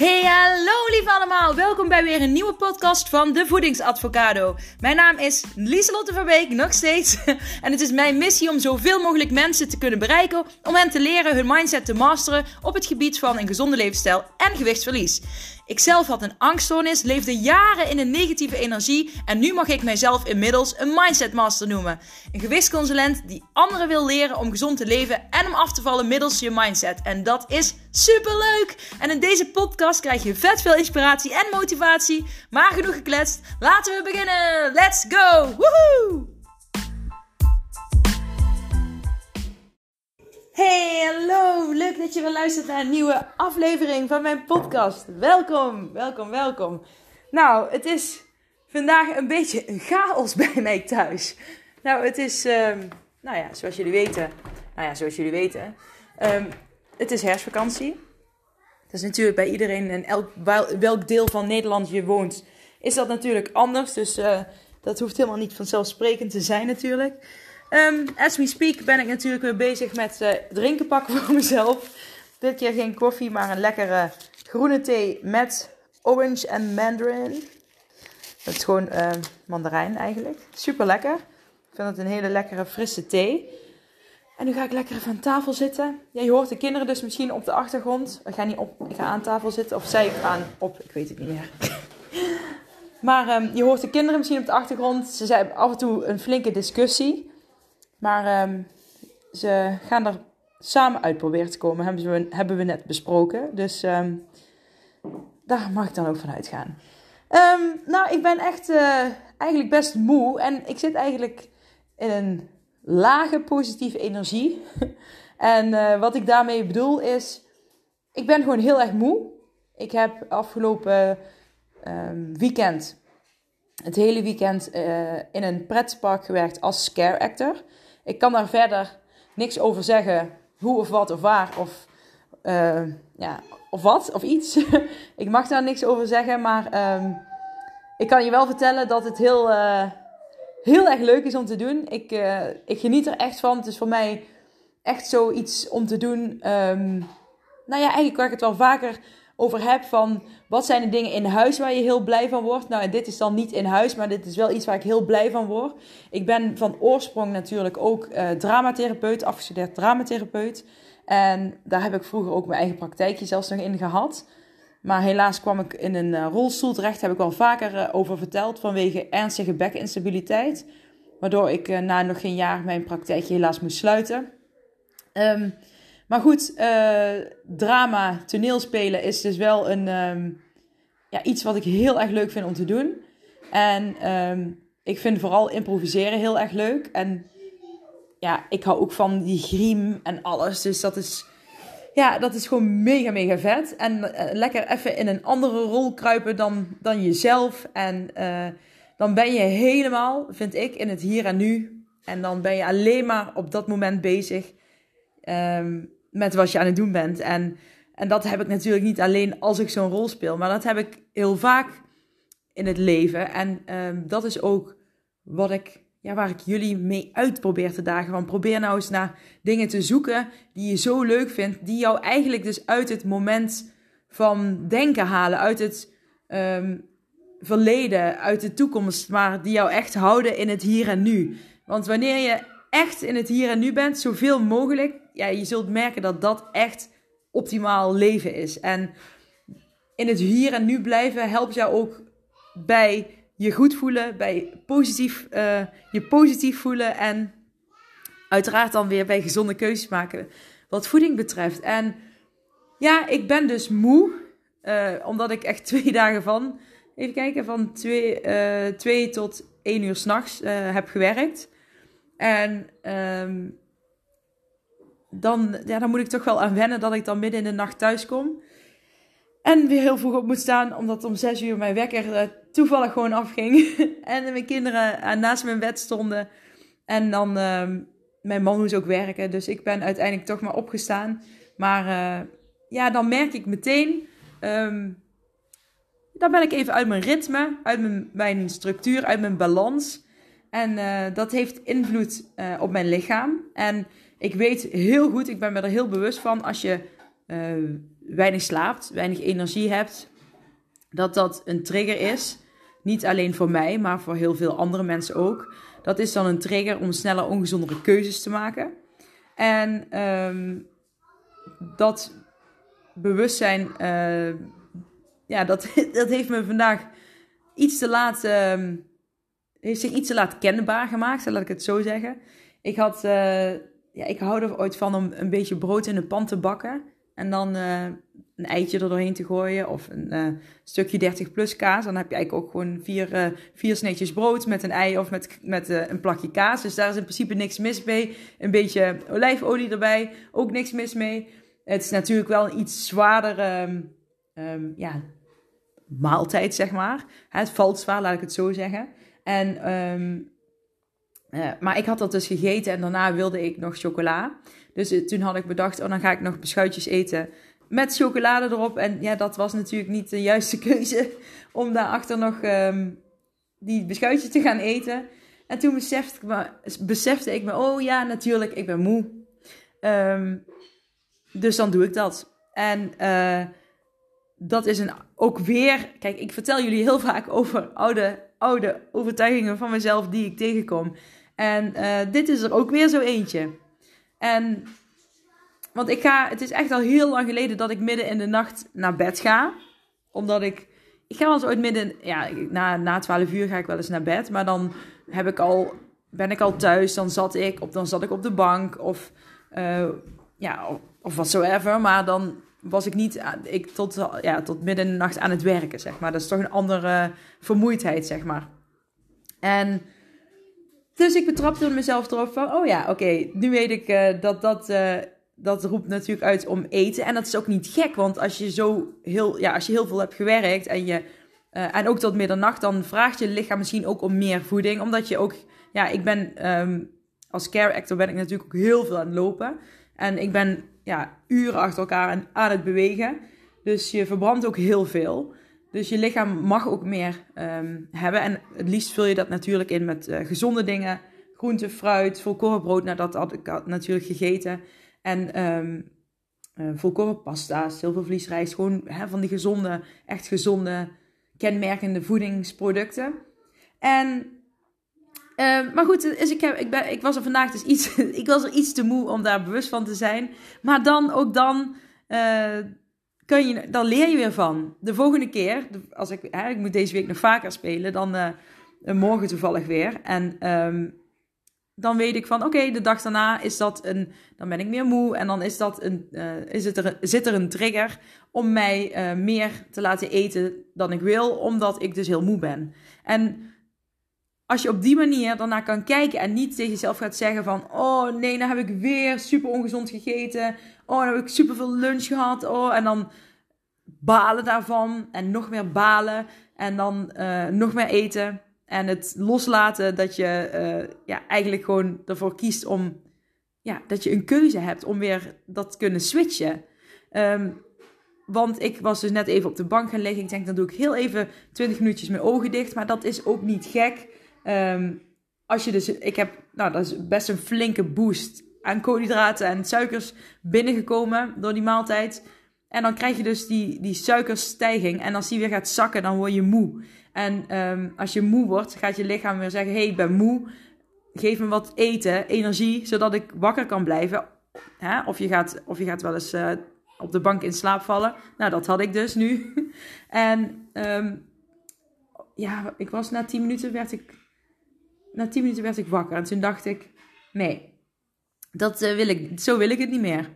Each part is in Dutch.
Hey, hallo lieve allemaal. Welkom bij weer een nieuwe podcast van De Voedingsadvocado. Mijn naam is Lieselotte Verbeek, nog steeds. En het is mijn missie om zoveel mogelijk mensen te kunnen bereiken... om hen te leren hun mindset te masteren op het gebied van een gezonde levensstijl en gewichtsverlies. Ik zelf had een angststoornis, leefde jaren in een negatieve energie en nu mag ik mijzelf inmiddels een mindset master noemen. Een gewichtsconsulent die anderen wil leren om gezond te leven en om af te vallen middels je mindset. En dat is super leuk! En in deze podcast krijg je vet veel inspiratie en motivatie. Maar genoeg gekletst, laten we beginnen! Let's go! Woehoe! Hey, hallo! Leuk dat je weer luistert naar een nieuwe aflevering van mijn podcast. Welkom, welkom, welkom. Nou, het is vandaag een beetje een chaos bij mij thuis. Nou, het is, um, nou ja, zoals jullie weten, nou ja, zoals jullie weten, um, het is herfstvakantie. Dat is natuurlijk bij iedereen in elk, welk deel van Nederland je woont, is dat natuurlijk anders. Dus uh, dat hoeft helemaal niet vanzelfsprekend te zijn natuurlijk. Um, as we speak ben ik natuurlijk weer bezig met uh, drinken pakken voor mezelf. Dit keer geen koffie, maar een lekkere groene thee met orange en mandarin. Dat is gewoon uh, mandarijn eigenlijk. Super lekker. Ik vind het een hele lekkere frisse thee. En nu ga ik lekker even aan tafel zitten. Ja, je hoort de kinderen dus misschien op de achtergrond. Ik ga niet op, ik ga aan tafel zitten. Of zij gaan op, ik weet het niet meer. maar um, je hoort de kinderen misschien op de achtergrond. Ze zijn af en toe een flinke discussie. Maar um, ze gaan er samen uit proberen te komen, hebben we, hebben we net besproken. Dus um, daar mag ik dan ook van uitgaan. Um, nou, ik ben echt uh, eigenlijk best moe. En ik zit eigenlijk in een lage positieve energie. en uh, wat ik daarmee bedoel is, ik ben gewoon heel erg moe. Ik heb afgelopen weekend, het hele weekend, uh, in een pretpark gewerkt als scare actor. Ik kan daar verder niks over zeggen, hoe of wat of waar of, uh, ja, of wat of iets. ik mag daar niks over zeggen, maar um, ik kan je wel vertellen dat het heel, uh, heel erg leuk is om te doen. Ik, uh, ik geniet er echt van. Het is voor mij echt zoiets om te doen. Um, nou ja, eigenlijk waar ik het wel vaker over heb van wat zijn de dingen in huis waar je heel blij van wordt. Nou, dit is dan niet in huis, maar dit is wel iets waar ik heel blij van word. Ik ben van oorsprong natuurlijk ook uh, dramatherapeut, afgestudeerd dramatherapeut. En daar heb ik vroeger ook mijn eigen praktijkje zelfs nog in gehad. Maar helaas kwam ik in een uh, rolstoel terecht, heb ik wel vaker uh, over verteld, vanwege ernstige bekinstabiliteit. Waardoor ik na nog geen jaar mijn praktijkje helaas moest sluiten. Um, maar goed, uh, drama, toneelspelen is dus wel een, um, ja, iets wat ik heel erg leuk vind om te doen. En um, ik vind vooral improviseren heel erg leuk. En ja, ik hou ook van die griem en alles. Dus dat is, ja, dat is gewoon mega, mega vet. En uh, lekker even in een andere rol kruipen dan, dan jezelf. En uh, dan ben je helemaal, vind ik, in het hier en nu. En dan ben je alleen maar op dat moment bezig. Um, met wat je aan het doen bent. En, en dat heb ik natuurlijk niet alleen als ik zo'n rol speel, maar dat heb ik heel vaak in het leven. En um, dat is ook wat ik, ja, waar ik jullie mee uit probeer te dagen. Want probeer nou eens naar dingen te zoeken die je zo leuk vindt, die jou eigenlijk dus uit het moment van denken halen, uit het um, verleden, uit de toekomst, maar die jou echt houden in het hier en nu. Want wanneer je echt in het hier en nu bent, zoveel mogelijk, ja, je zult merken dat dat echt optimaal leven is. En in het hier en nu blijven helpt jou ook bij je goed voelen, bij positief, uh, je positief voelen en uiteraard dan weer bij gezonde keuzes maken wat voeding betreft. En ja, ik ben dus moe, uh, omdat ik echt twee dagen van, even kijken, van twee, uh, twee tot één uur s'nachts heb gewerkt. En um, dan, ja, dan moet ik toch wel aan wennen dat ik dan midden in de nacht thuis kom. En weer heel vroeg op moet staan, omdat om zes uur mijn wekker uh, toevallig gewoon afging. en mijn kinderen uh, naast mijn bed stonden. En dan, uh, mijn man moest ook werken, dus ik ben uiteindelijk toch maar opgestaan. Maar eh, ja, dan merk ik meteen, um, dan ben ik even uit mijn ritme, uit mijn, mijn structuur, uit mijn balans. En dat heeft invloed op mijn lichaam. En ik weet heel goed, ik ben me er heel bewust van, als je uh, weinig slaapt, weinig energie hebt, dat dat een trigger is. Niet alleen voor mij, maar voor heel veel andere mensen ook. Dat is dan een trigger om sneller ongezondere keuzes te maken. En ehm, dat bewustzijn, uh, ja, dat, dat heeft me vandaag iets te laat, uh, heeft zich iets te laat kenbaar gemaakt, laat ik het zo zeggen. Ik had, uh, ja, ik hou er ooit van om een beetje brood in de pan te bakken. En dan uh, een eitje er doorheen te gooien. Of een uh, stukje 30 plus kaas. Dan heb je eigenlijk ook gewoon vier, uh, vier sneetjes brood met een ei of met, met een plakje kaas. Dus daar is in principe niks mis mee. Een beetje olijfolie erbij. Ook niks mis mee. Het is natuurlijk wel een iets zwaardere um, um, ja, maaltijd, zeg maar. Het valt zwaar, laat ik het zo zeggen. En, um, uh, maar ik had dat dus gegeten en daarna wilde ik nog chocola. Dus uh, toen had ik bedacht, oh dan ga ik nog beschuitjes eten met chocolade erop. En ja, dat was natuurlijk niet de juiste keuze om daarachter nog um, die beschuitjes te gaan eten. En toen besefte ik me, besefte ik me oh ja, natuurlijk, ik ben moe. Um, dus dan doe ik dat. En uh, dat is een, ook weer. Kijk, ik vertel jullie heel vaak over oude, oude overtuigingen van mezelf die ik tegenkom. En uh, dit is er ook weer zo eentje. En. Want ik ga. Het is echt al heel lang geleden dat ik midden in de nacht naar bed ga. Omdat ik. Ik ga wel eens ooit midden. Ja, na, na 12 uur ga ik wel eens naar bed. Maar dan heb ik al. Ben ik al thuis. Dan zat ik op, dan zat ik op de bank. Of. Uh, ja, of, of. Maar dan was ik niet ik tot, ja, tot midden in de nacht aan het werken, zeg maar. Dat is toch een andere vermoeidheid, zeg maar. En dus ik betrapte mezelf erop van, oh ja, oké, nu weet ik uh, dat dat, uh, dat roept natuurlijk uit om eten. En dat is ook niet gek, want als je zo heel, ja, als je heel veel hebt gewerkt en je, uh, en ook tot middernacht, dan vraagt je lichaam misschien ook om meer voeding. Omdat je ook, ja, ik ben, um, als care actor ben ik natuurlijk ook heel veel aan het lopen. En ik ben ja, uren achter elkaar aan het bewegen. Dus je verbrandt ook heel veel. Dus je lichaam mag ook meer um, hebben. En het liefst vul je dat natuurlijk in met uh, gezonde dingen. Groente, fruit, volkoren brood. Nou, dat had ik natuurlijk gegeten. En um, uh, volkoren pasta, zilvervliesrijst. Gewoon hè, van die gezonde, echt gezonde, kenmerkende voedingsproducten. En Uh, maar goed, dus ik, heb, ik, ben, ik was er vandaag dus iets, ik was er iets te moe om daar bewust van te zijn. Maar dan, ook dan, uh, je, dan leer je weer van. De volgende keer, als ik, ik moet deze week nog vaker spelen, dan uh, morgen toevallig weer. En um, dan weet ik van, oké, de dag daarna is dat een, dan ben ik meer moe. En dan is dat een, is het er, zit er een trigger om mij meer te laten eten dan ik wil, omdat ik dus heel moe ben. En als je op die manier daarna kan kijken en niet tegen jezelf gaat zeggen van... Oh nee, nou heb ik weer super ongezond gegeten. Oh, dan heb ik super veel lunch gehad. Oh, en dan balen daarvan en nog meer balen. En dan uh, nog meer eten. En het loslaten dat je uh, ja, eigenlijk gewoon ervoor kiest om... Ja, dat je een keuze hebt om weer dat te kunnen switchen. Um, want ik was dus net even op de bank gaan liggen. Ik denk, dan doe ik heel even 20 minuutjes mijn ogen dicht. Maar dat is ook niet gek. Um, als je dus, ik heb, nou, dat is best een flinke boost aan koolhydraten en suikers binnengekomen door die maaltijd. En dan krijg je dus die, die suikerstijging. En als die weer gaat zakken, dan word je moe. En um, als je moe wordt, gaat je lichaam weer zeggen: hey, ik ben moe. Geef me wat eten, energie, zodat ik wakker kan blijven. Hè? Of, je gaat, of je gaat wel eens uh, op de bank in slaap vallen. Nou, dat had ik dus nu. en um, ja, ik was na 10 minuten werd ik na 10 minuten werd ik wakker. En toen dacht ik, nee, dat uh, wil ik, zo wil ik het niet meer.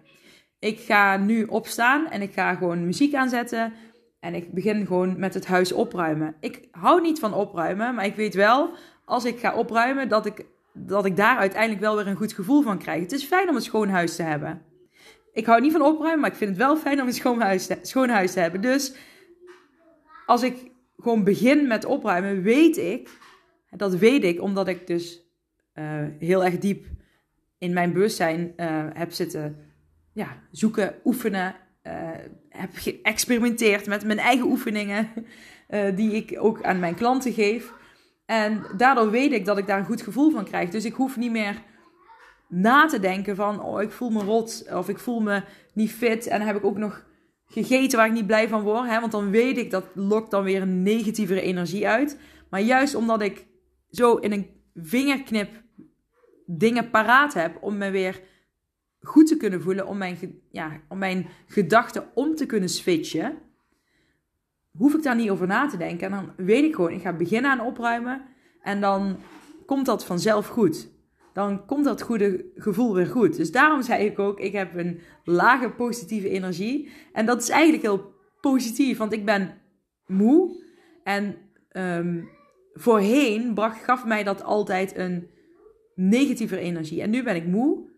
Ik ga nu opstaan en ik ga gewoon muziek aanzetten. En ik begin gewoon met het huis opruimen. Ik hou niet van opruimen, maar ik weet wel, als ik ga opruimen, dat ik, dat ik daar uiteindelijk wel weer een goed gevoel van krijg. Het is fijn om een schoon huis te hebben. Ik hou niet van opruimen, maar ik vind het wel fijn om een schoon huis schoon huis te hebben. Dus als ik gewoon begin met opruimen, weet ik dat weet ik omdat ik dus uh, heel erg diep in mijn bewustzijn uh, heb zitten ja, zoeken, oefenen. Uh, heb geëxperimenteerd met mijn eigen oefeningen, die ik ook aan mijn klanten geef. En daardoor weet ik dat ik daar een goed gevoel van krijg. Dus ik hoef niet meer na te denken van, oh, ik voel me rot of ik voel me niet fit. En heb ik ook nog gegeten waar ik niet blij van word. Hè? Want dan weet ik dat lokt dan weer een negatievere energie uit. Maar juist omdat ik zo in een vingerknip dingen paraat heb om me weer goed te kunnen voelen, om mijn, ja, om mijn gedachten om te kunnen switchen, hoef ik daar niet over na te denken. En dan weet ik gewoon, ik ga beginnen aan opruimen en dan komt dat vanzelf goed. Dan komt dat goede gevoel weer goed. Dus daarom zei ik ook, ik heb een lage positieve energie. En dat is eigenlijk heel positief, want ik ben moe. En ehm, voorheen bracht, gaf mij dat altijd een negatieve energie. En nu ben ik moe.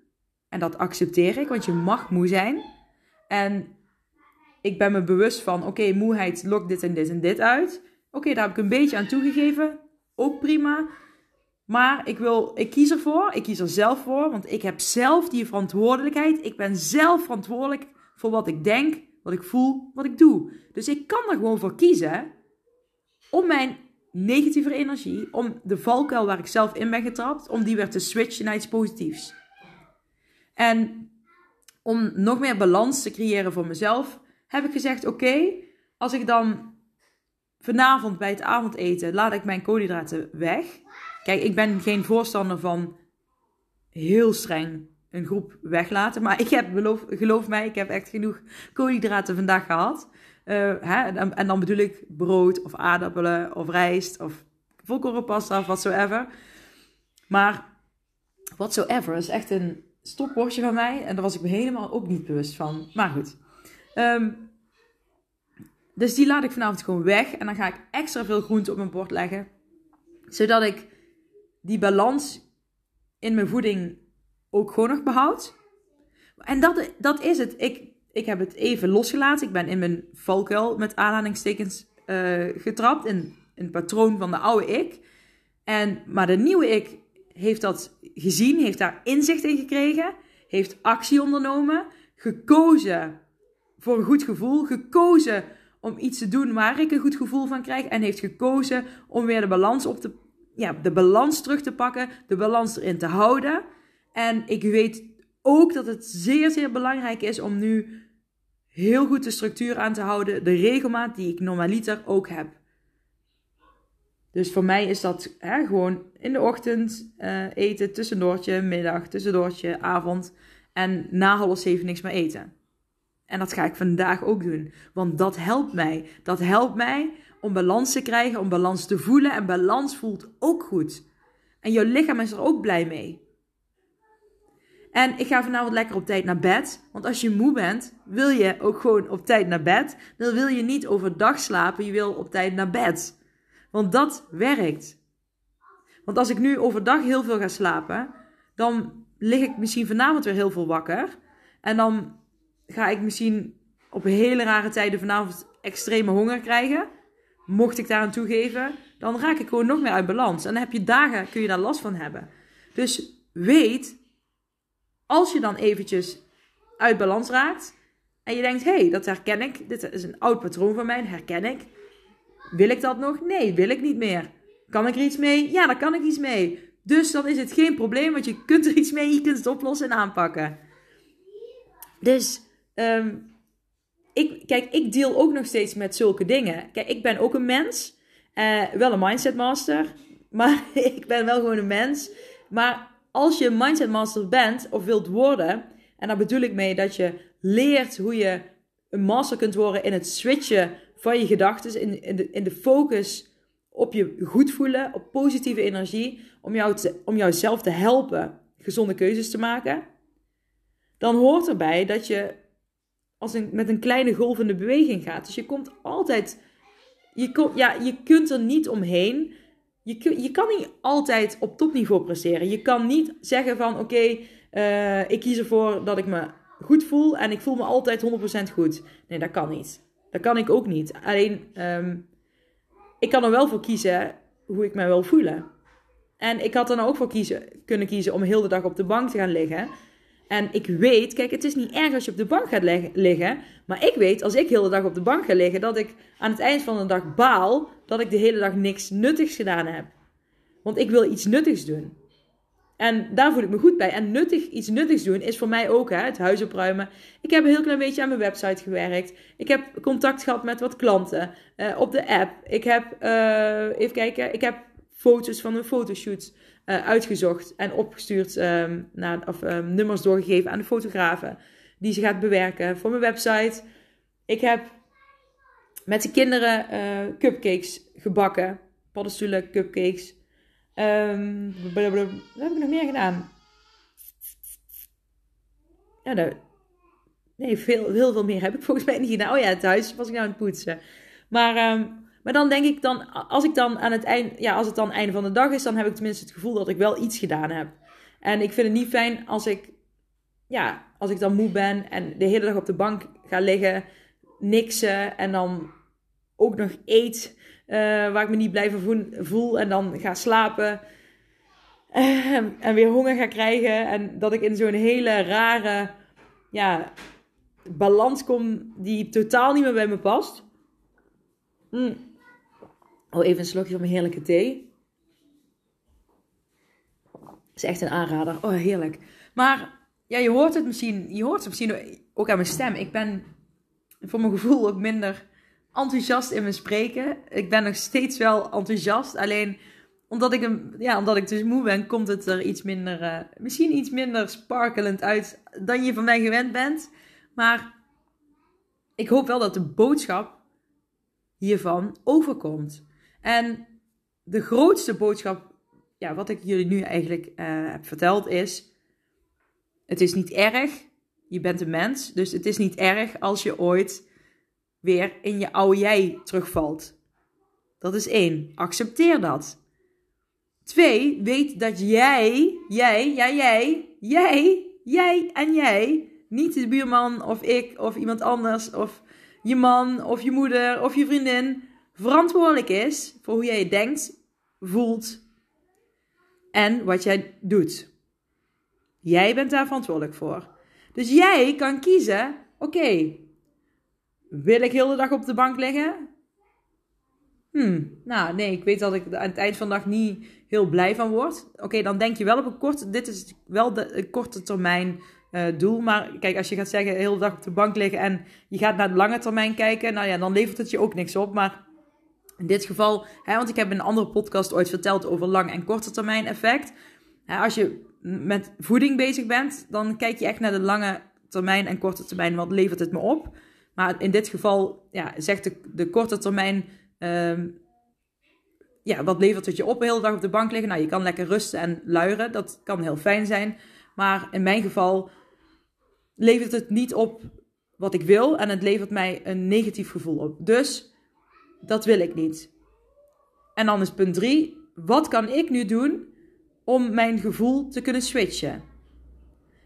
En dat accepteer ik, want je mag moe zijn. En ik ben me bewust van, oké, moeheid lokt dit en dit en dit uit. Oké, daar heb ik een beetje aan toegegeven. Ook prima. Maar ik, wil, ik kies ervoor, ik kies er zelf voor, want ik heb zelf die verantwoordelijkheid. Ik ben zelf verantwoordelijk voor wat ik denk, wat ik voel, wat ik doe. Dus ik kan er gewoon voor kiezen om mijn negatieve energie, om de valkuil waar ik zelf in ben getrapt, om die weer te switchen naar iets positiefs. En om nog meer balans te creëren voor mezelf, heb ik gezegd: oké, als ik dan vanavond bij het avondeten laat ik mijn koolhydraten weg. Kijk, ik ben geen voorstander van heel streng een groep weglaten. Maar ik heb, geloof, geloof mij, ik heb echt genoeg koolhydraten vandaag gehad. Uh, hè, en, en, dan bedoel ik brood of aardappelen of rijst of volkorenpasta of whatsoever. Maar whatsoever is echt een stopwoordje van mij. En daar was ik me helemaal ook niet bewust van. Maar goed. Ehm, dus die laat ik vanavond gewoon weg. En dan ga ik extra veel groente op mijn bord leggen. Zodat ik die balans in mijn voeding ook gewoon nog behoud. En dat, dat is het. Ik, ik heb het even losgelaten. Ik ben in mijn valkuil met aanhalingstekens uh, getrapt. In, in het patroon van de oude ik. En, maar de nieuwe ik heeft dat gezien, heeft daar inzicht in gekregen, heeft actie ondernomen, gekozen voor een goed gevoel, gekozen om iets te doen waar ik een goed gevoel van krijg en heeft gekozen om weer de balans op te ja, de balans terug te pakken, de balans erin te houden. En ik weet ook dat het zeer zeer belangrijk is om nu heel goed de structuur aan te houden, de regelmaat die ik normaliter ook heb. Dus voor mij is dat hè, gewoon in de ochtend uh, eten, tussendoortje, middag, tussendoortje, avond. En na half zeven niks meer eten. En dat ga ik vandaag ook doen. Want dat helpt mij. Dat helpt mij om balans te krijgen, om balans te voelen. En balans voelt ook goed. En jouw lichaam is er ook blij mee. En ik ga vanavond lekker op tijd naar bed. Want als je moe bent, wil je ook gewoon op tijd naar bed. Dan wil je niet overdag slapen, je wil op tijd naar bed. Want dat werkt. Want als ik nu overdag heel veel ga slapen, dan lig ik misschien vanavond weer heel veel wakker. En dan ga ik misschien op hele rare tijden vanavond extreme honger krijgen. Mocht ik daaraan toegeven, dan raak ik gewoon nog meer uit balans. En dan heb je dagen, kun je daar last van hebben. Dus weet, als je dan eventjes uit balans raakt en je denkt, hé, hey, dat herken ik, dit is een oud patroon van mij, herken ik. Wil ik dat nog? Nee, wil ik niet meer. Kan ik er iets mee? Ja, daar kan ik iets mee. Dus dan is het geen probleem, want je kunt er iets mee, je kunt het oplossen en aanpakken. Dus, um, ik, kijk, ik deel ook nog steeds met zulke dingen. Kijk, ik ben ook een mens, uh, wel een mindset master, maar ik ben wel gewoon een mens. Maar als je mindset master bent of wilt worden, en daar bedoel ik mee dat je leert hoe je een master kunt worden in het switchen van je gedachten, in, in, de, in de focus op je goed voelen, op positieve energie, om, jou te, om jouzelf te helpen gezonde keuzes te maken, dan hoort erbij dat je als een, met een kleine golvende beweging gaat. Dus je komt altijd, je, kom, ja, je kunt er niet omheen. Je, je kan niet altijd op topniveau presteren. Je kan niet zeggen van oké, uh, ik kies ervoor dat ik me goed voel en ik voel me altijd 100% goed. Nee, dat kan niet. Dat kan ik ook niet. Alleen, um, ik kan er wel voor kiezen hoe ik me wil voelen. En ik had er nou ook voor kiezen, kunnen kiezen om heel de dag op de bank te gaan liggen. En ik weet, kijk, het is niet erg als je op de bank gaat liggen. Maar ik weet, als ik heel de dag op de bank ga liggen, dat ik aan het eind van de dag baal dat ik de hele dag niks nuttigs gedaan heb. Want ik wil iets nuttigs doen. En daar voel ik me goed bij. En nuttig, iets nuttigs doen is voor mij ook hè, het huis opruimen. Ik heb een heel klein beetje aan mijn website gewerkt. Ik heb contact gehad met wat klanten uh, op de app. Ik heb, uh, even kijken, ik heb foto's van mijn fotoshoots uh, uitgezocht en opgestuurd, um, naar, of um, nummers doorgegeven aan de fotografen. Die ze gaat bewerken voor mijn website. Ik heb met de kinderen cupcakes gebakken. Paddenstoelen, cupcakes. Um, wat heb ik nog meer gedaan? Ja, nou, nee, veel, heel veel meer heb ik volgens mij niet gedaan. Oh ja, het huis was ik nou aan het poetsen. Maar, um, maar dan denk ik dan, als ik dan aan het eind, ja, als het dan einde van de dag is, dan heb ik tenminste het gevoel dat ik wel iets gedaan heb. En ik vind het niet fijn als ik, ja, als ik dan moe ben en de hele dag op de bank ga liggen, niksen en dan ook nog eet uh, waar ik me niet blij van voel. En dan ga slapen. Uh, en weer honger ga krijgen. En dat ik in zo'n hele rare ja, balans kom die totaal niet meer bij me past. Mm. Oh, even een slokje van mijn heerlijke thee. is echt een aanrader. Oh, heerlijk. Maar ja, je hoort het misschien, je hoort het misschien ook aan mijn stem. Ik ben voor mijn gevoel ook minder enthousiast in mijn spreken. Ik ben nog steeds wel enthousiast. Alleen omdat ik, hem, ja, omdat ik dus moe ben, komt het er iets minder, uh, misschien iets minder sparkelend uit dan je van mij gewend bent. Maar ik hoop wel dat de boodschap hiervan overkomt. En de grootste boodschap, ja, wat ik jullie nu eigenlijk uh, heb verteld, is: het is niet erg. Je bent een mens, dus het is niet erg als je ooit weer in je oude jij terugvalt. Dat is één. Accepteer dat. Twee, weet dat jij, jij, jij, jij, jij, jij en jij, niet de buurman of ik of iemand anders of je man of je moeder of je vriendin verantwoordelijk is voor hoe jij denkt, voelt en wat jij doet. Jij bent daar verantwoordelijk voor. Dus jij kan kiezen: oké, wil ik heel de dag op de bank liggen? Hmm, nou nee, ik weet dat ik aan het eind van de dag niet heel blij van word. Oké, dan denk je wel op een korte, dit is wel de, korte termijn uh, doel. Maar kijk, als je gaat zeggen heel de dag op de bank liggen en je gaat naar de lange termijn kijken, nou ja, dan levert het je ook niks op. Maar in dit geval, hè, want ik heb in een andere podcast ooit verteld over lang en korte termijn effect. Hè, als je met voeding bezig bent, dan kijk je echt naar de lange termijn en korte termijn. Wat levert het me op? Maar in dit geval ja, zegt de, de korte termijn. Um, ja, wat levert het je op? De hele dag op de bank liggen. Nou, je kan lekker rusten en luieren. Dat kan heel fijn zijn. Maar in mijn geval levert het niet op wat ik wil. En het levert mij een negatief gevoel op. Dus dat wil ik niet. En dan is punt drie. Wat kan ik nu doen om mijn gevoel te kunnen switchen?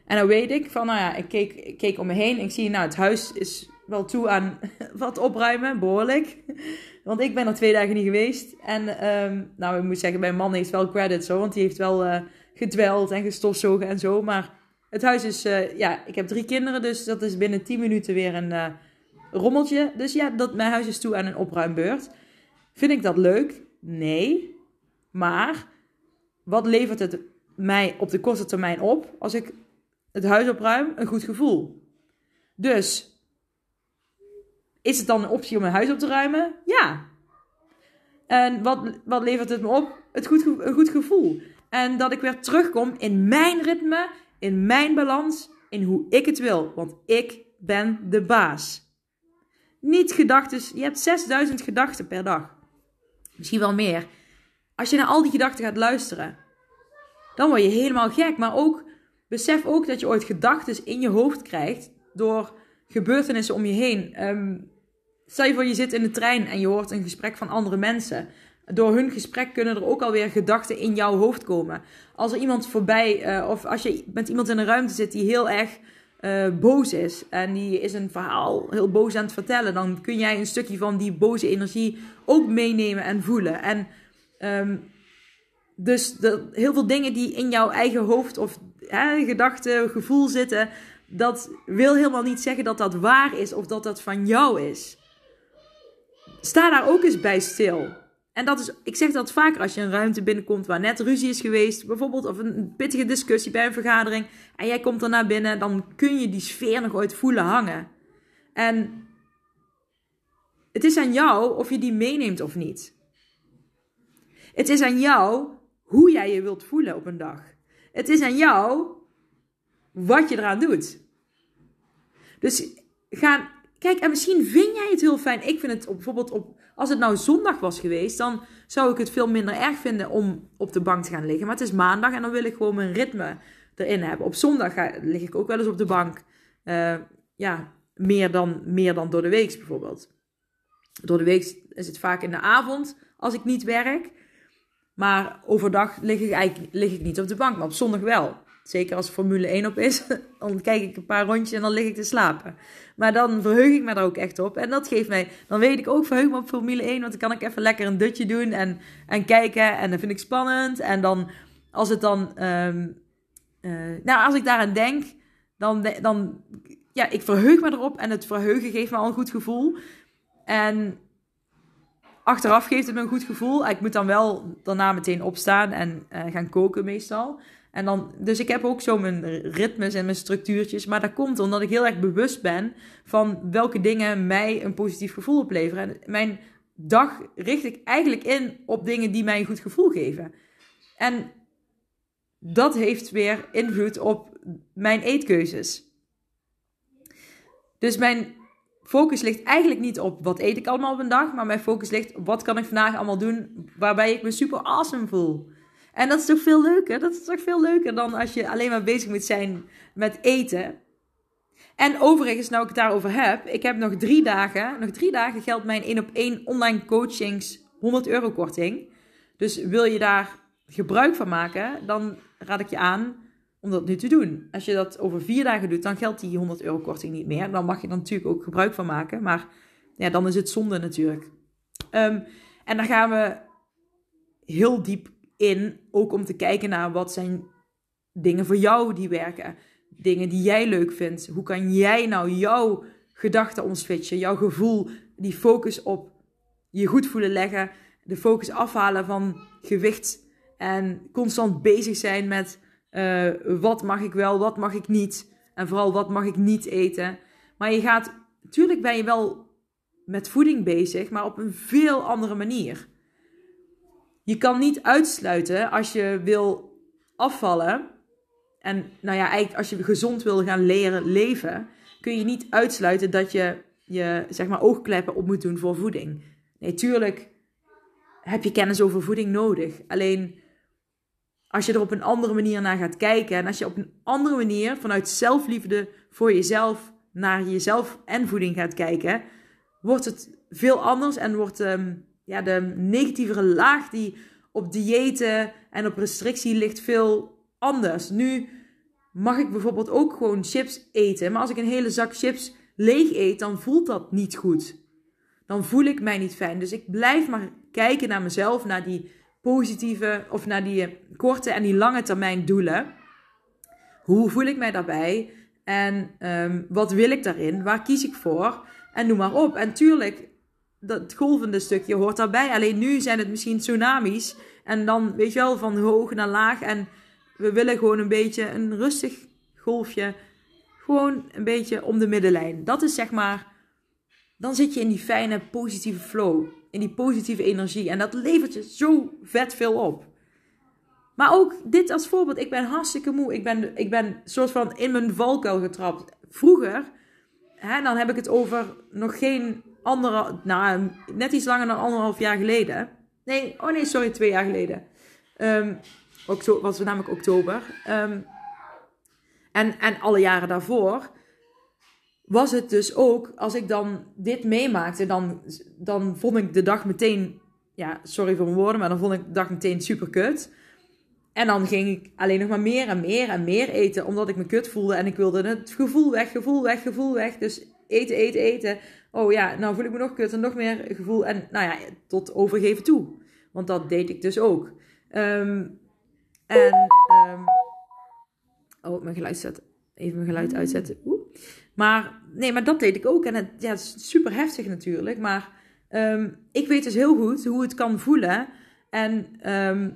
En dan weet ik van, nou ja, ik keek, ik keek om me heen. Ik zie, nou, het huis is wel toe aan wat opruimen, behoorlijk. Want ik ben er twee dagen niet geweest. En um, nou, ik moet zeggen, mijn man heeft wel credits hoor. Want die heeft wel uh, gedweld en gestofzogen en zo. Maar het huis is, uh, ja, ik heb drie kinderen. Dus dat is binnen tien minuten weer een uh, rommeltje. Dus ja, dat, mijn huis is toe aan een opruimbeurt. Vind ik dat leuk? Nee. Maar wat levert het mij op de korte termijn op als ik het huis opruim? Een goed gevoel. Dus is het dan een optie om een huis op te ruimen? Ja. En wat, wat levert het me op? Het goed, een goed gevoel. En dat ik weer terugkom in mijn ritme, in mijn balans, in hoe ik het wil. Want ik ben de baas. Niet gedachten. Je hebt 6000 gedachten per dag. Misschien wel meer. Als je naar al die gedachten gaat luisteren, dan word je helemaal gek. Maar ook, besef ook dat je ooit gedachten in je hoofd krijgt door gebeurtenissen om je heen. Um, stel je voor, je zit in de trein en je hoort een gesprek van andere mensen. Door hun gesprek kunnen er ook alweer gedachten in jouw hoofd komen. Als er iemand voorbij, uh, of als je met iemand in een ruimte zit die heel erg uh, boos is. En die is een verhaal heel boos aan het vertellen. Dan kun jij een stukje van die boze energie ook meenemen en voelen. En um, dus de, heel veel dingen die in jouw eigen hoofd of hè, gedachten, gevoel zitten dat wil helemaal niet zeggen dat dat waar is of dat dat van jou is. Sta daar ook eens bij stil. En dat is, ik zeg dat vaker als je een ruimte binnenkomt waar net ruzie is geweest, bijvoorbeeld, of een pittige discussie bij een vergadering, en jij komt naar binnen, dan kun je die sfeer nog ooit voelen hangen. En het is aan jou of je die meeneemt of niet. Het is aan jou hoe jij je wilt voelen op een dag. Het is aan jou wat je eraan doet. Dus ga, kijk, en misschien vind jij het heel fijn. Ik vind het bijvoorbeeld op, als het nou zondag was geweest, dan zou ik het veel minder erg vinden om op de bank te gaan liggen. Maar het is maandag en dan wil ik gewoon mijn ritme erin hebben. Op zondag ga, lig ik ook wel eens op de bank. Uh, ja, meer dan, meer dan door de week bijvoorbeeld. Door de week is het vaak in de avond als ik niet werk. Maar overdag lig ik eigenlijk lig ik niet op de bank, maar op zondag wel. Zeker als Formule 1 op is, dan kijk ik een paar rondjes en dan lig ik te slapen. Maar dan verheug ik me daar ook echt op. En dat geeft mij, dan weet ik ook, verheug me op Formule 1, want dan kan ik even lekker een dutje doen en, en kijken. En dat vind ik spannend. En dan, als het dan, ehm, eh, nou, als ik daaraan denk, dan, dan, ja, ik verheug me erop. En het verheugen geeft me al een goed gevoel. En achteraf geeft het me een goed gevoel. Ik moet dan wel daarna meteen opstaan en uh, gaan koken meestal. En dan, dus ik heb ook zo mijn ritmes en mijn structuurtjes. Maar dat komt omdat ik heel erg bewust ben van welke dingen mij een positief gevoel opleveren. En mijn dag richt ik eigenlijk in op dingen die mij een goed gevoel geven. En dat heeft weer invloed op mijn eetkeuzes. Dus mijn focus ligt eigenlijk niet op wat eet ik allemaal op een dag, maar mijn focus ligt op wat kan ik vandaag allemaal doen waarbij ik me super awesome voel. En dat is toch veel leuker? Dat is toch veel leuker dan als je alleen maar bezig moet zijn met eten. En overigens, nou ik het daarover heb, ik heb nog drie dagen, nog drie dagen geldt mijn 1 op 1 online coachings 100 euro korting. Dus wil je daar gebruik van maken, dan raad ik je aan om dat nu te doen. Als je dat over vier dagen doet, dan geldt die 100 euro korting niet meer. Dan mag je er natuurlijk ook gebruik van maken, maar ja, dan is het zonde natuurlijk. Um, en dan gaan we heel diep in, ook om te kijken naar wat zijn dingen voor jou die werken. Dingen die jij leuk vindt. Hoe kan jij nou jouw gedachten omswitchen, jouw gevoel, die focus op je goed voelen leggen, de focus afhalen van gewicht en constant bezig zijn met uh, wat mag ik wel, wat mag ik niet en vooral wat mag ik niet eten. Maar je gaat, natuurlijk ben je wel met voeding bezig, maar op een veel andere manier. Je kan niet uitsluiten als je wil afvallen. En nou ja, eigenlijk als je gezond wil gaan leren leven, kun je niet uitsluiten dat je je zeg maar oogkleppen op moet doen voor voeding. Nee, heb je kennis over voeding nodig. Alleen als je er op een andere manier naar gaat kijken en als je op een andere manier vanuit zelfliefde voor jezelf naar jezelf en voeding gaat kijken, wordt het veel anders en wordt um, ja, de negatievere laag die op diëten en op restrictie ligt veel anders. Nu mag ik bijvoorbeeld ook gewoon chips eten, maar als ik een hele zak chips leeg eet, dan voelt dat niet goed. Dan voel ik mij niet fijn. Dus ik blijf maar kijken naar mezelf, naar die positieve of naar die korte en die lange termijn doelen. Hoe voel ik mij daarbij? En um, wat wil ik daarin? Waar kies ik voor? En noem maar op. En tuurlijk, dat golvende stukje hoort daarbij. Alleen nu zijn het misschien tsunamis. En dan, weet je wel, van hoog naar laag. En we willen gewoon een beetje een rustig golfje. Gewoon een beetje om de middenlijn. Dat is zeg maar. Dan zit je in die fijne, positieve flow. In die positieve energie. En dat levert je zo vet veel op. Maar ook dit als voorbeeld. Ik ben hartstikke moe. Ik ben, ik ben soort van in mijn valkuil getrapt. Vroeger, hè, dan heb ik het over nog geen andere, nou, net iets langer dan anderhalf jaar geleden. Nee, oh nee, sorry, twee jaar geleden. Um, oktober, was namelijk oktober. Um, en, en alle jaren daarvoor was het dus ook, als ik dan dit meemaakte, dan, dan vond ik de dag meteen, ja, sorry voor mijn woorden, maar dan vond ik de dag meteen super kut. En dan ging ik alleen nog maar meer en meer en meer eten, omdat ik me kut voelde en ik wilde het gevoel weg, gevoel weg, gevoel weg. Dus eten, eten, eten. Oh ja, nou voel ik me nog kut en nog meer gevoel. En nou ja, tot overgeven toe. Want dat deed ik dus ook. Um, en, um, oh, mijn geluid zet. Even mijn geluid uitzetten. Oeh. Maar, nee, maar dat deed ik ook. En het ja, is super heftig natuurlijk. Maar ehm, ik weet dus heel goed hoe het kan voelen. En ehm,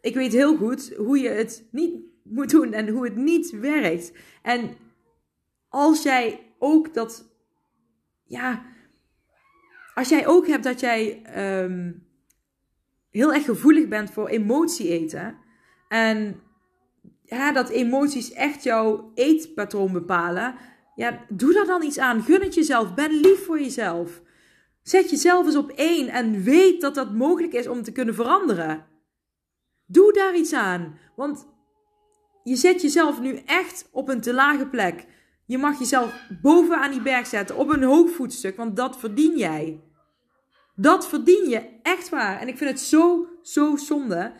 ik weet heel goed hoe je het niet moet doen en hoe het niet werkt. En als jij ook dat, ja, als jij ook hebt dat jij ehm, heel erg gevoelig bent voor emotie eten en ja, dat emoties echt jouw eetpatroon bepalen, ja, doe daar dan iets aan. Gun het jezelf. Ben lief voor jezelf. Zet jezelf eens op één en weet dat dat mogelijk is om te kunnen veranderen. Doe daar iets aan. Want je zet jezelf nu echt op een te lage plek. Je mag jezelf bovenaan die berg zetten, op een hoog voetstuk, want dat verdien jij. Dat verdien je, echt waar. En ik vind het zo, zo zonde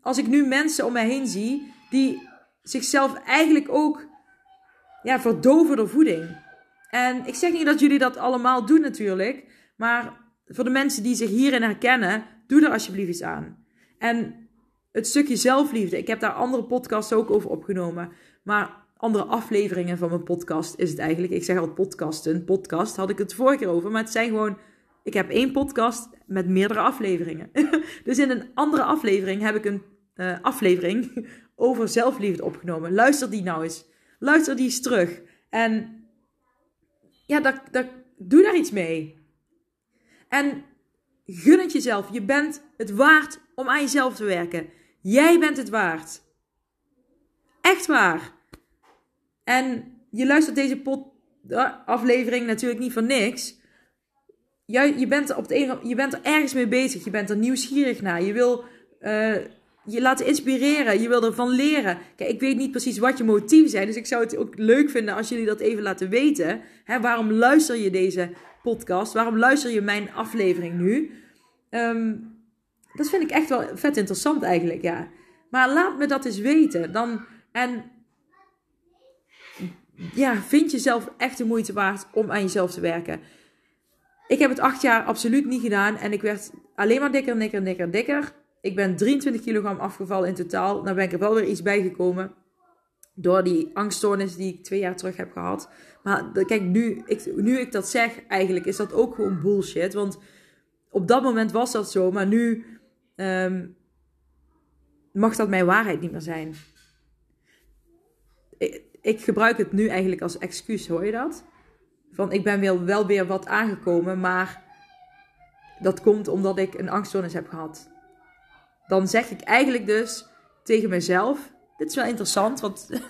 als ik nu mensen om mij heen zie die zichzelf eigenlijk ook ja, verdoven door voeding. En ik zeg niet dat jullie dat allemaal doen natuurlijk, maar voor de mensen die zich hierin herkennen, doe er alsjeblieft iets aan. En het stukje zelfliefde, ik heb daar andere podcasts ook over opgenomen, maar andere afleveringen van mijn podcast is het eigenlijk. Ik zeg al podcasten, podcast had ik het vorige keer over, maar het zijn gewoon ik heb één podcast met meerdere afleveringen. dus in een andere aflevering heb ik een uh, aflevering over zelfliefde opgenomen. Luister die nou eens. Luister die eens terug. En ja, dat, dat, doe daar iets mee. En gun het jezelf. Je bent het waard om aan jezelf te werken. Jij bent het waard. Echt waar. En je luistert deze pod, aflevering natuurlijk niet voor niks. Je, je, bent op de je bent er ergens mee bezig. Je bent er nieuwsgierig naar. Je wil uh, je laten inspireren. Je wil ervan leren. Kijk, ik weet niet precies wat je motieven zijn. Dus ik zou het ook leuk vinden als jullie dat even laten weten. Hè, waarom luister je deze podcast? Waarom luister je mijn aflevering nu? Um, dat vind ik echt wel vet interessant eigenlijk, ja. Maar laat me dat eens weten. Dan, en ja, vind jezelf echt de moeite waard om aan jezelf te werken. Ik heb het acht jaar absoluut niet gedaan. En ik werd alleen maar dikker, dikker, dikker, dikker. Ik ben 23 kilogram afgevallen in totaal. Nou ben ik er wel weer iets bijgekomen. Door die angststoornis die ik twee jaar terug heb gehad. Maar kijk, nu ik, nu ik dat zeg, eigenlijk is dat ook gewoon bullshit. Want op dat moment was dat zo. Maar nu um, mag dat mijn waarheid niet meer zijn. Ik gebruik het nu eigenlijk als excuus, hoor je dat? van ik ben wel, wel weer wat aangekomen, maar dat komt omdat ik een angststoornis heb gehad. Dan zeg ik eigenlijk dus tegen mezelf, dit is wel interessant, want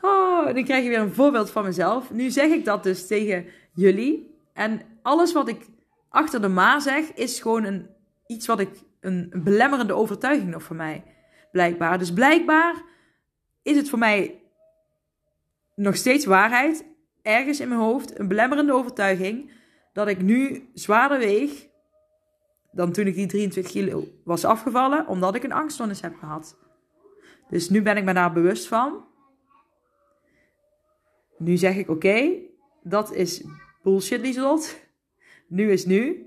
oh, dan krijg je weer een voorbeeld van mezelf. Nu zeg ik dat dus tegen jullie en alles wat ik achter de ma zeg is gewoon een, iets wat ik, een, belemmerende overtuiging nog voor mij, blijkbaar. Dus blijkbaar is het voor mij nog steeds waarheid ergens in mijn hoofd een belemmerende overtuiging dat ik nu zwaarder weeg dan toen ik die 23 kilo was afgevallen, omdat ik een angststoornis heb gehad. Dus nu ben ik me daar bewust van. Nu zeg ik: Oké, dat is bullshit, Lieselot. Nu is nu.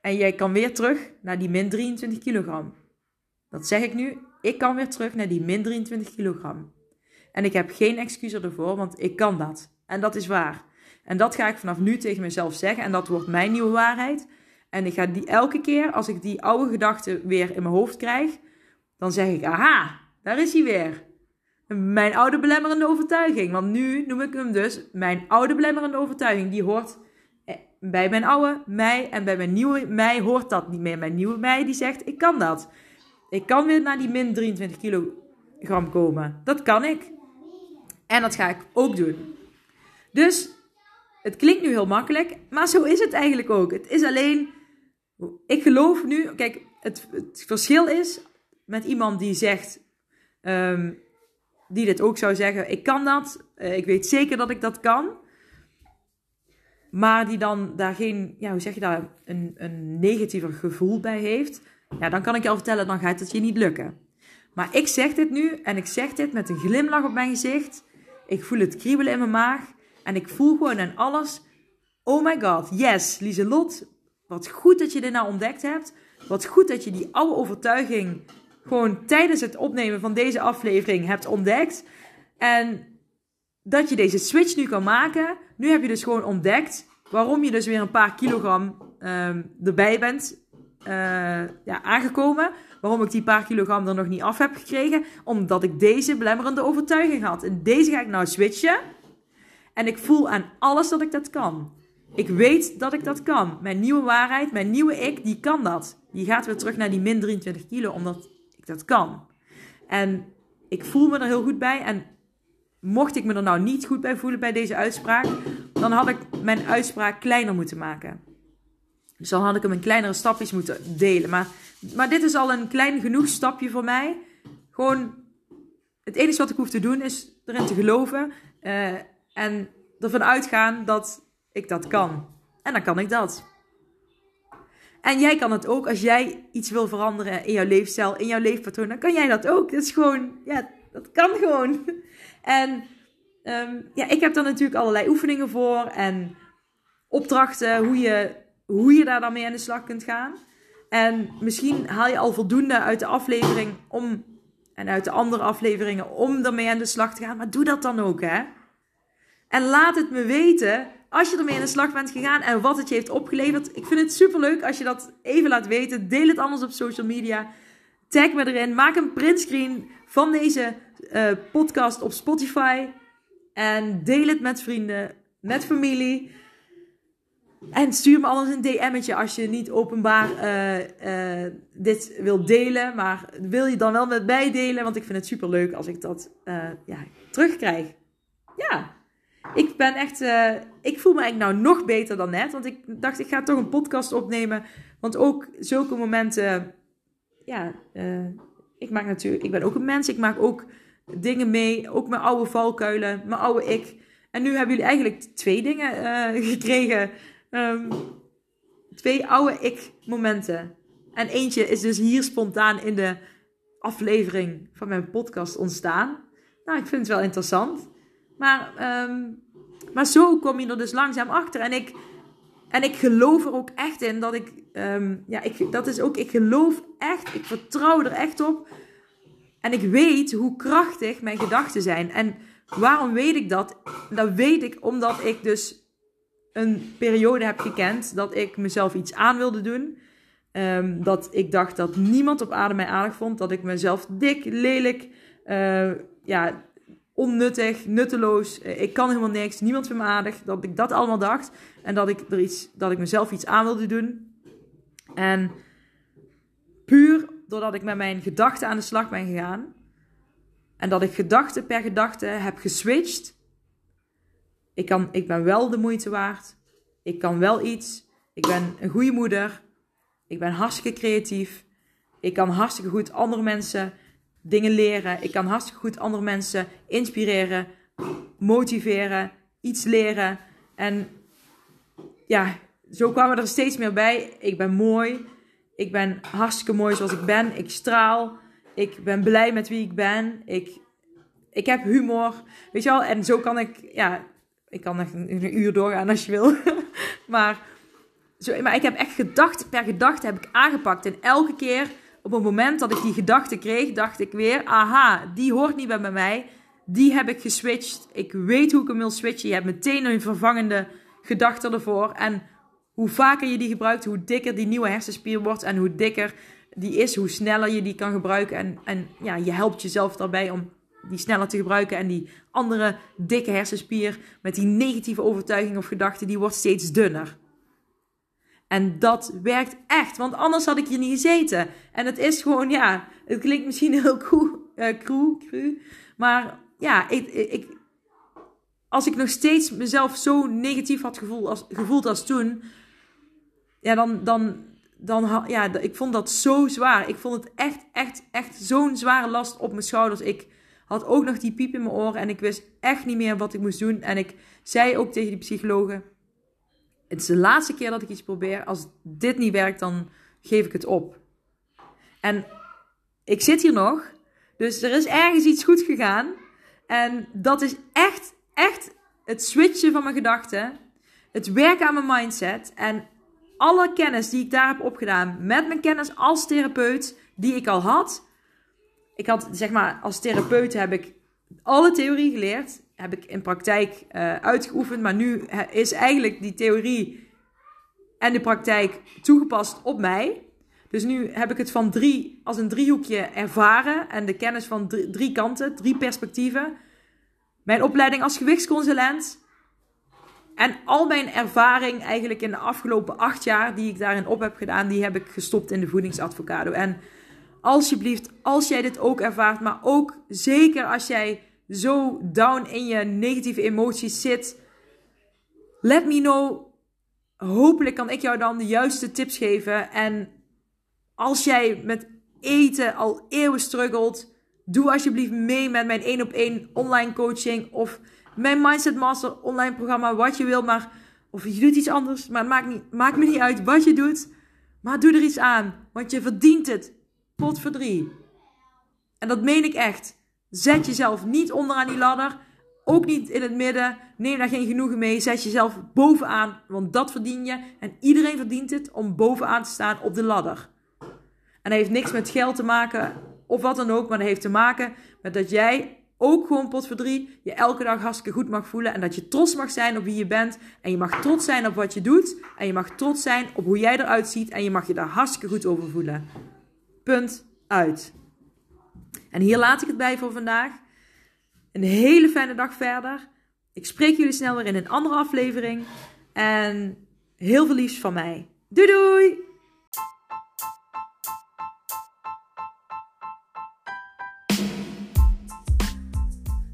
En jij kan weer terug naar die min 23 kilogram. Dat zeg ik nu. Ik kan weer terug naar die min 23 kilogram. En ik heb geen excuus ervoor, want ik kan dat. En dat is waar. En dat ga ik vanaf nu tegen mezelf zeggen. En dat wordt mijn nieuwe waarheid. En ik ga die elke keer, als ik die oude gedachte weer in mijn hoofd krijg, dan zeg ik: aha, daar is hij weer. Mijn oude belemmerende overtuiging. Want nu noem ik hem dus mijn oude belemmerende overtuiging. Die hoort eh, bij mijn oude mij en bij mijn nieuwe mij hoort dat niet meer. Mijn nieuwe mij die zegt: ik kan dat. Ik kan weer naar die min 23 kilogram komen. Dat kan ik. En dat ga ik ook doen. Dus het klinkt nu heel makkelijk, maar zo is het eigenlijk ook. Het is alleen, ik geloof nu, kijk, het, verschil is met iemand die zegt, um, die dit ook zou zeggen, ik kan dat, uh, ik weet zeker dat ik dat kan. Maar die dan daar geen, ja, hoe zeg je daar, een, een negatiever gevoel bij heeft. Ja, dan kan ik je al vertellen, dan gaat het je niet lukken. Maar ik zeg dit nu en ik zeg dit met een glimlach op mijn gezicht. Ik voel het kriebelen in mijn maag. En ik voel gewoon aan alles, oh my god, yes, Lieselot, wat goed dat je dit nou ontdekt hebt. Wat goed dat je die oude overtuiging gewoon tijdens het opnemen van deze aflevering hebt ontdekt. En dat je deze switch nu kan maken. Nu heb je dus gewoon ontdekt waarom je dus weer een paar kilogram ehm, erbij bent eh, ja, aangekomen. Waarom ik die paar kilogram er nog niet af heb gekregen. Omdat ik deze belemmerende overtuiging had. En deze ga ik nou switchen. En ik voel aan alles dat ik dat kan. Ik weet dat ik dat kan. Mijn nieuwe waarheid, mijn nieuwe ik, die kan dat. Die gaat weer terug naar die min 23 kilo, omdat ik dat kan. En ik voel me er heel goed bij. En mocht ik me er nou niet goed bij voelen bij deze uitspraak, dan had ik mijn uitspraak kleiner moeten maken. Dus dan had ik hem in kleinere stapjes moeten delen. Maar, maar dit is al een klein genoeg stapje voor mij. Gewoon, het enige wat ik hoef te doen is erin te geloven. Uh, en ervan uitgaan dat ik dat kan. En dan kan ik dat. En jij kan het ook als jij iets wil veranderen in jouw leefstijl, in jouw leefpatroon. Dan kan jij dat ook. Dat is gewoon, ja, dat kan gewoon. En um, ja, ik heb daar natuurlijk allerlei oefeningen voor en opdrachten hoe je, hoe je daar dan mee aan de slag kunt gaan. En misschien haal je al voldoende uit de aflevering om, en uit de andere afleveringen om ermee aan de slag te gaan. Maar doe dat dan ook, hè. En laat het me weten als je ermee aan de slag bent gegaan en wat het je heeft opgeleverd. Ik vind het super leuk als je dat even laat weten. Deel het anders op social media. Tag me erin. Maak een printscreen van deze uh, podcast op Spotify. En deel het met vrienden, met familie. En stuur me anders een DM'tje als je niet openbaar uh, uh, dit wil delen. Maar wil je dan wel met mij delen? Want ik vind het super leuk als ik dat ja, terugkrijg. Ja ik ben echt, ik voel me eigenlijk nou nog beter dan net. Want ik dacht, ik ga toch een podcast opnemen. Want ook zulke momenten, ja, ik maak natuurlijk, ik ben ook een mens. Ik maak ook dingen mee. Ook mijn oude valkuilen, mijn oude ik. En nu hebben jullie eigenlijk twee dingen gekregen. Um, twee oude ik momenten. En eentje is dus hier spontaan in de aflevering van mijn podcast ontstaan. Nou, ik vind het wel interessant. Maar, um, maar zo kom je er dus langzaam achter. En ik, en ik geloof er ook echt in dat ik, um, ja, ik, dat is ook, ik geloof echt, ik vertrouw er echt op. En ik weet hoe krachtig mijn gedachten zijn. En waarom weet ik dat? Dat weet ik omdat ik dus een periode heb gekend dat ik mezelf iets aan wilde doen. Um, dat ik dacht dat niemand op aarde mij aardig vond. Dat ik mezelf dik, lelijk, uh, ja, onnuttig, nutteloos. Eh, ik kan helemaal niks. Niemand vindt me aardig. Dat ik dat allemaal dacht. En dat ik, er iets, dat ik mezelf iets aan wilde doen. En puur doordat ik met mijn gedachten aan de slag ben gegaan. En dat ik gedachte per gedachte heb geswitcht. Ik, kan, ik ben wel de moeite waard. Ik kan wel iets. Ik ben een goede moeder. Ik ben hartstikke creatief. Ik kan hartstikke goed andere mensen dingen leren. Ik kan hartstikke goed andere mensen inspireren, motiveren, iets leren. En ja, zo kwamen er steeds meer bij. Ik ben mooi. Ik ben hartstikke mooi zoals ik ben. Ik straal. Ik ben blij met wie ik ben. Ik, ik heb humor. Weet je wel? En zo kan ik, ja, ik kan nog een, uur doorgaan als je wil. maar, zo, maar ik heb echt gedachte per gedachte heb ik aangepakt. En elke keer op het moment dat ik die gedachte kreeg, dacht ik weer: aha, die hoort niet bij mij. Die heb ik geswitcht. Ik weet hoe ik hem wil switchen. Je hebt meteen een vervangende gedachte ervoor. En hoe vaker je die gebruikt, hoe dikker die nieuwe hersenspier wordt. En hoe dikker die is, hoe sneller je die kan gebruiken. En, en ja, je helpt jezelf daarbij om die sneller te gebruiken. En die andere dikke hersenspier met die negatieve overtuiging of gedachte, die wordt steeds dunner. En dat werkt echt, want anders had ik hier niet gezeten. En het is gewoon, ja, het klinkt misschien heel uh, cru, cru, maar ja, ik, ik, als ik nog steeds mezelf zo negatief had gevoeld als, gevoeld als toen, ja, dan, dan, dan, ja, ik vond dat zo zwaar. Ik vond het echt, echt, echt zo'n zware last op mijn schouders. Ik had ook nog die piep in mijn oren en ik wist echt niet meer wat ik moest doen. En ik zei ook tegen die psychologen, het is de laatste keer dat ik iets probeer. Als dit niet werkt, dan geef ik het op. En ik zit hier nog. Dus er is ergens iets goed gegaan. En dat is echt, echt het switchen van mijn gedachten. Het werken aan mijn mindset. En alle kennis die ik daar heb opgedaan. Met mijn kennis als therapeut die ik al had. Ik had, zeg maar, als therapeut heb ik alle theorie geleerd heb ik in praktijk uh, uitgeoefend. Maar nu is eigenlijk die theorie en de praktijk toegepast op mij. Dus nu heb ik het van drie, als een driehoekje ervaren en de kennis van drie, drie kanten, drie perspectieven. Mijn opleiding als gewichtsconsulent en al mijn ervaring eigenlijk in de afgelopen acht jaar die ik daarin op heb gedaan, die heb ik gestopt in de voedingsadvocado. En alsjeblieft, als jij dit ook ervaart, maar ook zeker als jij zo down in je negatieve emoties zit, let me know. Hopelijk kan ik jou dan de juiste tips geven. En als jij met eten al eeuwen struggelt, doe alsjeblieft mee met mijn 1 op 1 online coaching of mijn Mindset Master online programma, wat je wil, maar of je doet iets anders, maar maakt, niet, maakt me niet uit wat je doet. Maar doe er iets aan, want je verdient het. Pot voor drie. En dat meen ik echt. Zet jezelf niet onderaan die ladder. Ook niet in het midden. Neem daar geen genoegen mee. Zet jezelf bovenaan, want dat verdien je. En iedereen verdient het om bovenaan te staan op de ladder. En dat heeft niks met geld te maken of wat dan ook, maar dat heeft te maken met dat jij ook gewoon pot voor drie je elke dag hartstikke goed mag voelen. En dat je trots mag zijn op wie je bent. En je mag trots zijn op wat je doet. En je mag trots zijn op hoe jij eruit ziet. En je mag je daar hartstikke goed over voelen. Punt uit. En hier laat ik het bij voor vandaag. Een hele fijne dag verder. Ik spreek jullie snel weer in een andere aflevering. En heel veel liefs van mij. Doei doei!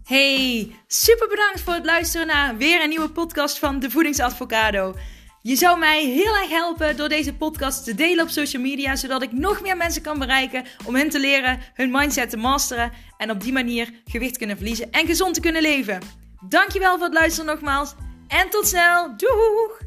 Hey, super bedankt voor het luisteren naar weer een nieuwe podcast van De Voedingsadvocado. Je zou mij heel erg helpen door deze podcast te delen op social media, zodat ik nog meer mensen kan bereiken om hen te leren hun mindset te masteren en op die manier gewicht kunnen verliezen en gezond te kunnen leven. Dankjewel voor het luisteren nogmaals en tot snel. Doeg!